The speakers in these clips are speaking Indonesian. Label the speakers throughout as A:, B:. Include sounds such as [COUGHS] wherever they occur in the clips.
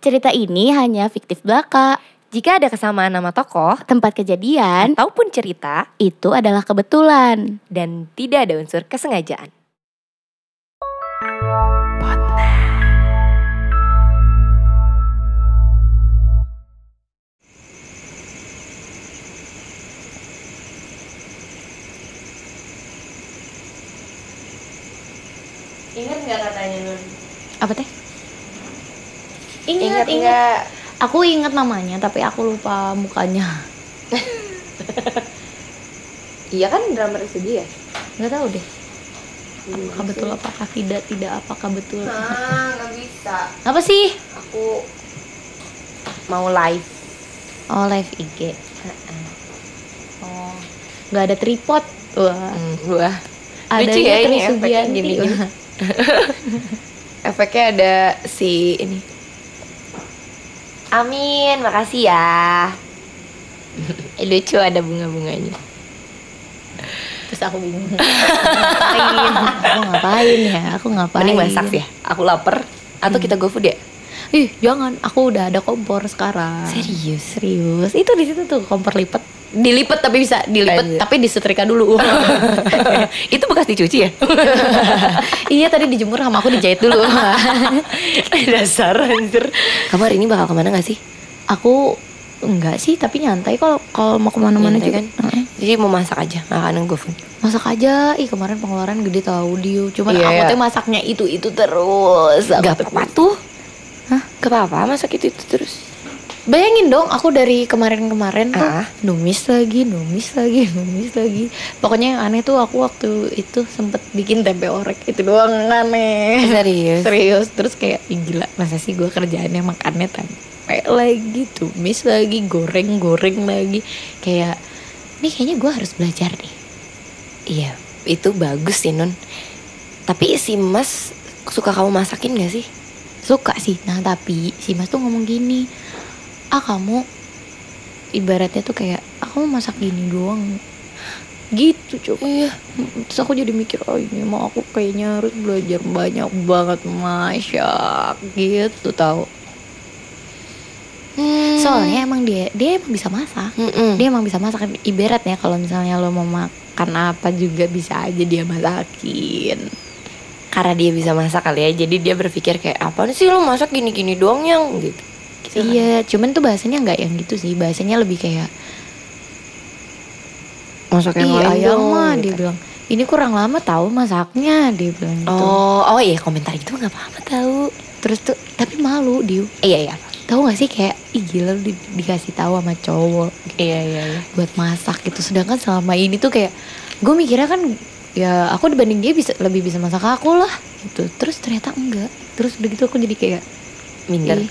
A: Cerita ini hanya fiktif belaka.
B: Jika ada kesamaan nama tokoh
A: Tempat kejadian
B: ataupun cerita
A: itu adalah kebetulan.
B: dan tidak ada unsur kesengajaan. Ingat nggak katanya Nun?
A: Apa teh?
B: Ingat nggak?
A: Aku ingat namanya tapi aku lupa mukanya. [LAUGHS]
B: Iya kan drama Resudi ya?
A: Nggak tahu deh. Apakah betul apakah tidak tidak apakah betul.
B: Ah, nggak bisa.
A: Apa sih?
B: Aku mau live.
A: Oh live IG. Oh nggak ada tripod. Wah.
B: Wah.
A: Ada
B: Lucu ya ini efeknya
A: Sugianti.
B: gini-gini. [LAUGHS] Efeknya ada si ini. Amin, makasih ya. Eh, [LAUGHS] Lucu ada bunga-bunganya.
A: Terus aku bingung. ngapain? [LAUGHS] Aku ngapain ya? Aku ngapain?
B: Mending masak sih ya. Aku lapar. Atau kita go food ya?
A: Ih, jangan. Aku udah ada kompor sekarang.
B: Serius?
A: Serius. Itu di situ tuh kompor lipat. Dilipet tapi bisa dilipet
B: Anjir.
A: tapi disetrika dulu. [LAUGHS] [LAUGHS]
B: Itu bekas dicuci ya? [LAUGHS]
A: iya tadi dijemur sama aku dijahit dulu.
B: Dasar anjir. Kamu hari ini bakal ke mana gak sih?
A: aku enggak sih tapi nyantai kalau kalau mau ke
B: mana-mana
A: juga.
B: kan?
A: Heeh.
B: Jadi mau masak aja, akan go food.
A: Masak aja. Ih kemarin pengeluaran gede tau Dio. Cuman
B: Iya,
A: aku tuh masaknya itu itu terus.
B: Gak
A: Aku
B: apa-apa tuh.
A: Hah?
B: Gak apa-apa masak itu, itu terus.
A: Bayangin dong, aku dari kemarin-kemarin tuh
B: Ah.
A: numis lagi, numis lagi, [LAUGHS] numis lagi. Pokoknya yang aneh tuh aku waktu itu sempet bikin tempe orek itu doang yang aneh.
B: Serius?
A: Serius, terus kayak "Ih, gila masa sih gue kerjaannya makannya tempe lagi, tumis lagi, goreng-goreng lagi. Kayak ini kayaknya gue harus belajar deh.
B: Iya, itu bagus sih Nun. Tapi si Mas suka kamu masakin gak sih?
A: Suka sih, nah tapi si Mas tuh ngomong gini, ah kamu? Ibaratnya tuh kayak aku mau masak gini doang. Gitu coba
B: Iya.
A: terus aku jadi mikir oh ini mau aku kayaknya harus belajar banyak banget masak gitu tahu soalnya emang dia dia emang bisa masak.
B: Mm-mm.
A: dia emang bisa masak. Ibaratnya kalau misalnya lo mau makan apa juga bisa aja dia masakin.
B: Karena dia bisa masak kali ya, jadi dia berpikir kayak apa sih lo masak gini-gini doang yang? Gitu. Gitu
A: iya cuman tuh bahasanya nggak yang gitu sih bahasanya lebih kayak
B: Masak yang lain
A: ayam mah
B: gitu.
A: dia bilang ini kurang lama tahu masaknya dia bilang gitu
B: Oh, oh iya komentar itu nggak apa-apa tahu.
A: terus tuh tapi malu dia
B: Iya iya.
A: tahu gak sih kayak ih gila lu di- dikasih tahu sama cowok
B: Iya iya iya.
A: buat masak gitu sedangkan selama ini tuh kayak gue mikirnya kan ya aku dibanding dia bisa lebih bisa masak aku lah gitu terus ternyata enggak terus udah gitu aku jadi kayak
B: Minder.
A: ih.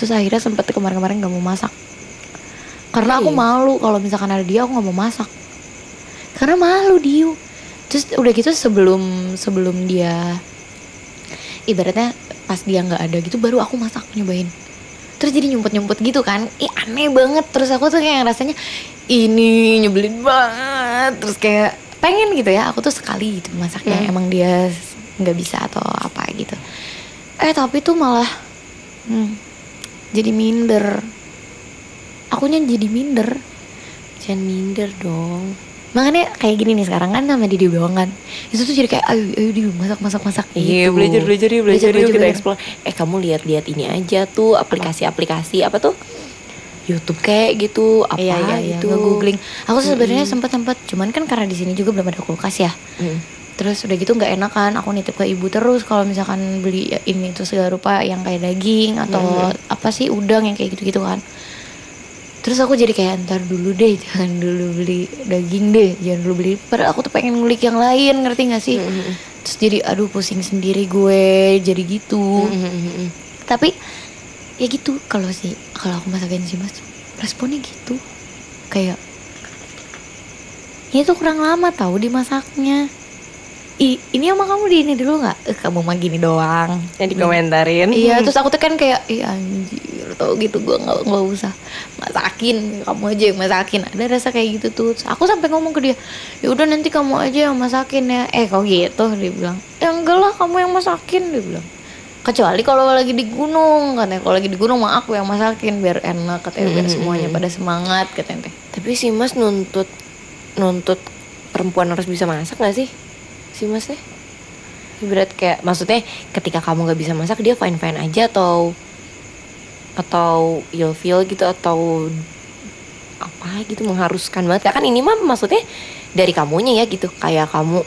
A: Terus akhirnya sempet kemarin-kemarin nggak mau masak. Karena aku
B: Iya.
A: malu kalau misalkan ada dia aku nggak mau masak. Karena malu dia terus udah gitu sebelum sebelum dia ibaratnya pas dia nggak ada gitu baru aku masak nyobain. Terus jadi nyumput nyumput gitu kan. Ih aneh banget. Terus aku tuh kayak rasanya ini nyebelin banget. Terus kayak pengen gitu ya. Aku tuh sekali gitu masaknya
B: Hmm.
A: emang dia nggak bisa atau apa gitu. Eh tapi tuh malah hmm, jadi minder akunya jadi minder
B: Jangan minder dong.
A: makanya kayak gini nih sekarang kan sama Didi doang kan itu tuh jadi kayak ayo ayo Didi masak masak masak
B: Iya
A: gitu.
B: belajar belajar yuk belajar, yuk kita
A: belajar.
B: explore. Eh kamu lihat-lihat ini aja tuh aplikasi-aplikasi apa tuh? YouTube kayak gitu apa
A: iya iya iya
B: gitu.
A: googling aku sebenarnya sempet sempet cuman kan karena di sini juga belum ada kulkas ya
B: Mm.
A: Terus udah gitu nggak enak kan aku nitip ke ibu terus kalau misalkan beli ini tuh segala rupa yang kayak daging atau apa sih udang yang kayak gitu gitu kan. Terus aku jadi kayak ntar dulu deh [LAUGHS] jangan dulu beli daging deh jangan dulu beli padahal aku tuh pengen ngulik yang lain ngerti gak sih?
B: Mm-mm.
A: terus jadi aduh pusing sendiri gue jadi gitu.
B: Mm-mm.
A: tapi ya gitu kalau sih kalau aku masakin si mas responnya gitu. Kayak ya itu kurang lama tahu dimasaknya I, ini sama kamu di ini dulu nggak? Eh, kamu mah gini doang.
B: Yang dikomentarin.
A: iya terus aku tuh kan kayak ih anjir tau gitu gue nggak nggak usah masakin kamu aja yang masakin. Ada rasa kayak gitu tuh. Terus aku sampai ngomong ke dia ya udah nanti kamu aja yang masakin ya. Eh kok gitu? Dia bilang ya enggak lah kamu yang masakin dia bilang. Kecuali kalau lagi di gunung katanya. Kalau lagi di gunung mah aku yang masakin biar enak katanya biar
B: Mm-mm.
A: semuanya pada semangat katanya.
B: Tapi si Mas nuntut nuntut perempuan harus bisa masak gak sih? Si Mas teh? Berat kayak maksudnya ketika kamu nggak bisa masak dia fine fine aja atau atau feel gitu atau apa gitu mengharuskan banget. Kan ini mah maksudnya dari kamunya ya gitu. Kayak kamu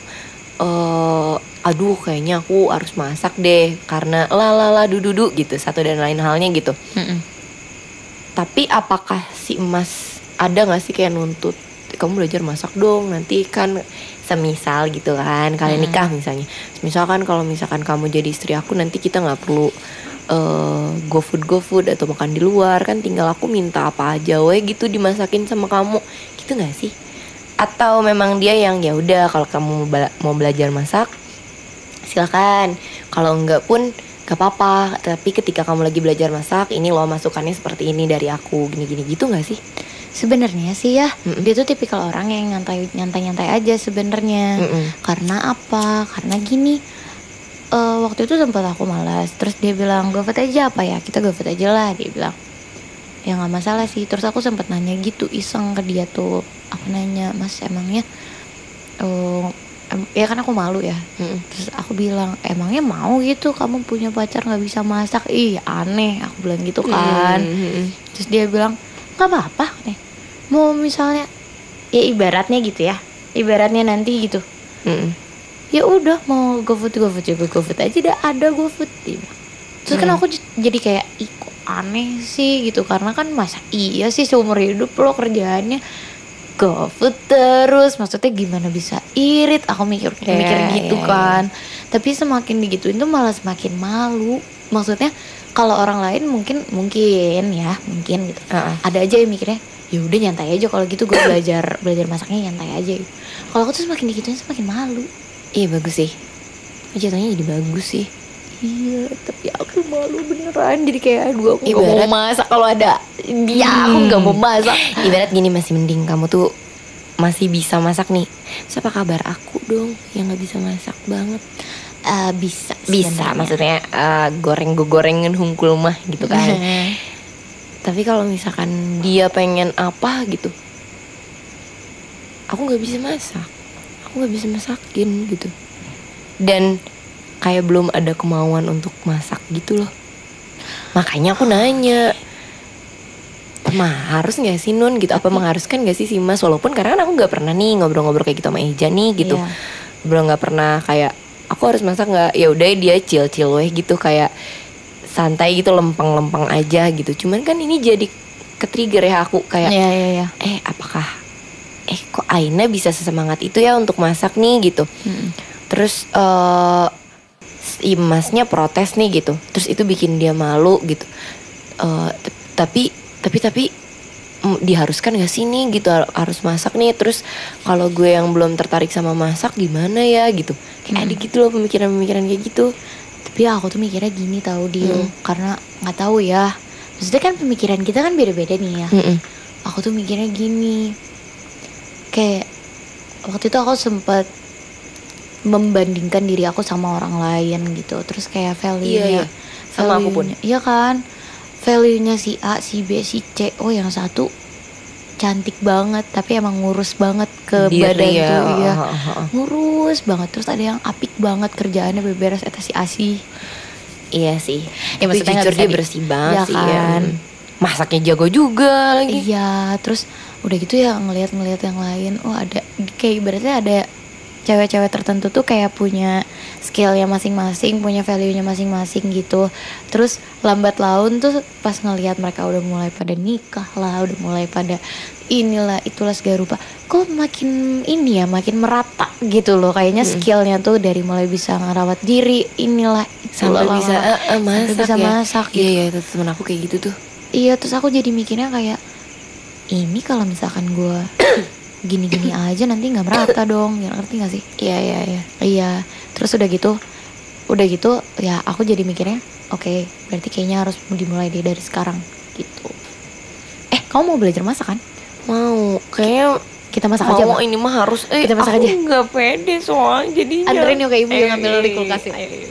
B: eh aduh kayaknya aku harus masak deh karena lalala dududu gitu satu dan lain halnya gitu. Tapi apakah si emas ada nggak sih kayak nuntut kamu belajar masak dong nanti kan semisal gitu kan kalian
A: Mm-mm.
B: nikah misalnya. Misalkan kalau misalkan kamu jadi istri aku nanti kita nggak perlu eh go food go food atau makan di luar. Kan tinggal aku minta apa aja we gitu dimasakin sama kamu. Gitu nggak sih? Atau memang dia yang ya udah kalau kamu bela- mau belajar masak silakan. Kalau enggak pun gak apa-apa. Tapi ketika kamu lagi belajar masak ini loh masukannya seperti ini dari aku gini-gini. Gitu nggak sih
A: sebenarnya sih ya
B: Mm-mm.
A: dia tuh tipikal orang yang nyantai nyantai nyantai aja sebenarnya.
B: Mm-mm.
A: karena apa? Karena gini eh, waktu itu sempat aku malas terus dia bilang GoFood aja apa ya? Kita GoFood aja lah dia bilang. Ya nggak masalah sih. Terus aku sempat nanya gitu iseng ke dia tuh. Aku nanya mas emangnya em- ya kan aku malu ya? Terus aku bilang emangnya mau gitu? Kamu punya pacar nggak bisa masak? Ih aneh aku bilang gitu kan. terus dia bilang nggak apa-apa nih mau misalnya ya ibaratnya gitu ya. Ibaratnya nanti gitu.
B: Mm-mm.
A: ya udah mau GoFood GoFood juga GoFood aja udah ada GoFood bilang. terus kan
B: Hmm.
A: aku jadi kayak ih kok aneh sih? gitu. Karena kan masa iya sih seumur hidup lo kerjaannya GoFood terus. Maksudnya gimana bisa irit? Aku mikir
B: Iya,
A: mikir gitu
B: iya,
A: kan. tapi semakin digituin tuh malah semakin malu. Maksudnya kalau orang lain mungkin mungkin ya mungkin gitu.
B: Ah, ah.
A: ada aja yang mikirnya ya udah nyantai aja kalau gitu gue belajar belajar masaknya nyantai aja. Gitu. kalau aku tuh semakin digituin semakin malu.
B: Iya bagus sih. Jatuhnya jadi bagus sih.
A: Iya tapi aku malu beneran. Jadi kayak aduh aku
B: Ibarat-
A: mau masak kalau ada dia. Aku nggak mau masak.
B: Ibarat gini masih mending kamu tuh masih bisa masak nih. Terus apa kabar aku dong yang nggak bisa masak banget
A: Eh, bisa
B: bisa
A: sebenarnya.
B: maksudnya eh, goreng gue gorengin hungkul mah gitu kan. [LAUGHS] Tapi kalau misalkan dia pengen apa gitu aku nggak bisa masak. Aku nggak bisa masakin gitu. Dan kayak belum ada kemauan untuk masak gitu loh. Makanya aku nanya Mah harus nggak sih Nun? Gitu. Apa mengharuskan nggak sih si Mas? Walaupun karena aku nggak pernah nih ngobrol-ngobrol kayak gitu sama Eja nih gitu.
A: Iya.
B: belum nggak pernah kayak aku harus masak nggak? Ya udah dia chill chill weh gitu kayak santai gitu lempeng-lempeng aja gitu. Cuman kan ini jadi ke trigger ya aku kayak
A: Iya iya iya.
B: eh apakah eh kok Aina bisa sesemangat itu ya untuk masak nih? gitu.
A: Mm-mm.
B: terus eh si masnya protes nih gitu. Terus itu bikin dia malu gitu. Eh, t- tapi tapi tapi diharuskan gak sih nih gitu har- harus masak nih terus kalau gue yang belum tertarik sama masak gimana ya gitu kayak ada
A: Hmm.
B: gitu loh pemikiran-pemikiran kayak gitu
A: Tapi aku tuh mikirnya gini tahu dia
B: Mm.
A: karena nggak tahu ya. Maksudnya kan pemikiran kita kan beda-beda nih ya.
B: Mm-mm.
A: Aku tuh mikirnya gini. Kayak waktu itu aku sempet membandingkan diri aku sama orang lain gitu. Terus kayak value-nya
B: Iya, iya. Sama aku pun.
A: value-nya- Iya kan? Value-nya si A, si B, si C. Oh, yang satu cantik banget tapi emang ngurus banget ke
B: Diri
A: badan
B: ya,
A: tuh iya.
B: oh.
A: ngurus banget terus ada yang apik banget kerjaannya beberes eta si asi
B: iya sih
A: Ya,
B: tapi
A: maksudnya
B: jujur dia
A: di-
B: bersih banget
A: Iya
B: sih
A: kan?
B: ya. masaknya jago juga lagi
A: iya terus udah gitu ya ngelihat-ngelihat yang lain oh ada kayak ibaratnya ada cewek-cewek tertentu tuh kayak punya skillnya masing-masing punya value-nya masing-masing gitu terus lambat laun tuh pas ngelihat mereka udah mulai pada nikah lah udah mulai pada inilah itulah segala rupa kok makin ini ya makin merata gitu loh kayaknya
B: Mm-mm.
A: skillnya tuh dari mulai bisa ngerawat diri inilah
B: sampai bisa eh, eh, masak
A: sampai bisa
B: ya.
A: masak
B: iya
A: gitu.
B: iya itu temen aku kayak gitu tuh
A: Iya terus aku jadi mikirnya kayak ini kalau misalkan gue [COUGHS] gini-gini aja nanti nggak merata dong, ya ngerti gak sih?
B: iya iya iya
A: Iya. Terus udah gitu, udah gitu ya aku jadi mikirnya, oke berarti kayaknya harus dimulai deh dari sekarang gitu. Eh kamu mau belajar masak kan?
B: mau kayaknya
A: Kita masak aja.
B: mau ini mah harus eh
A: Kita masak
B: aku
A: aja.
B: nggak pede soalnya jadinya
A: Anterin yuk ke ibu yang ngambil
B: ayo,
A: di kulkas
B: ayo, ayo, ayo.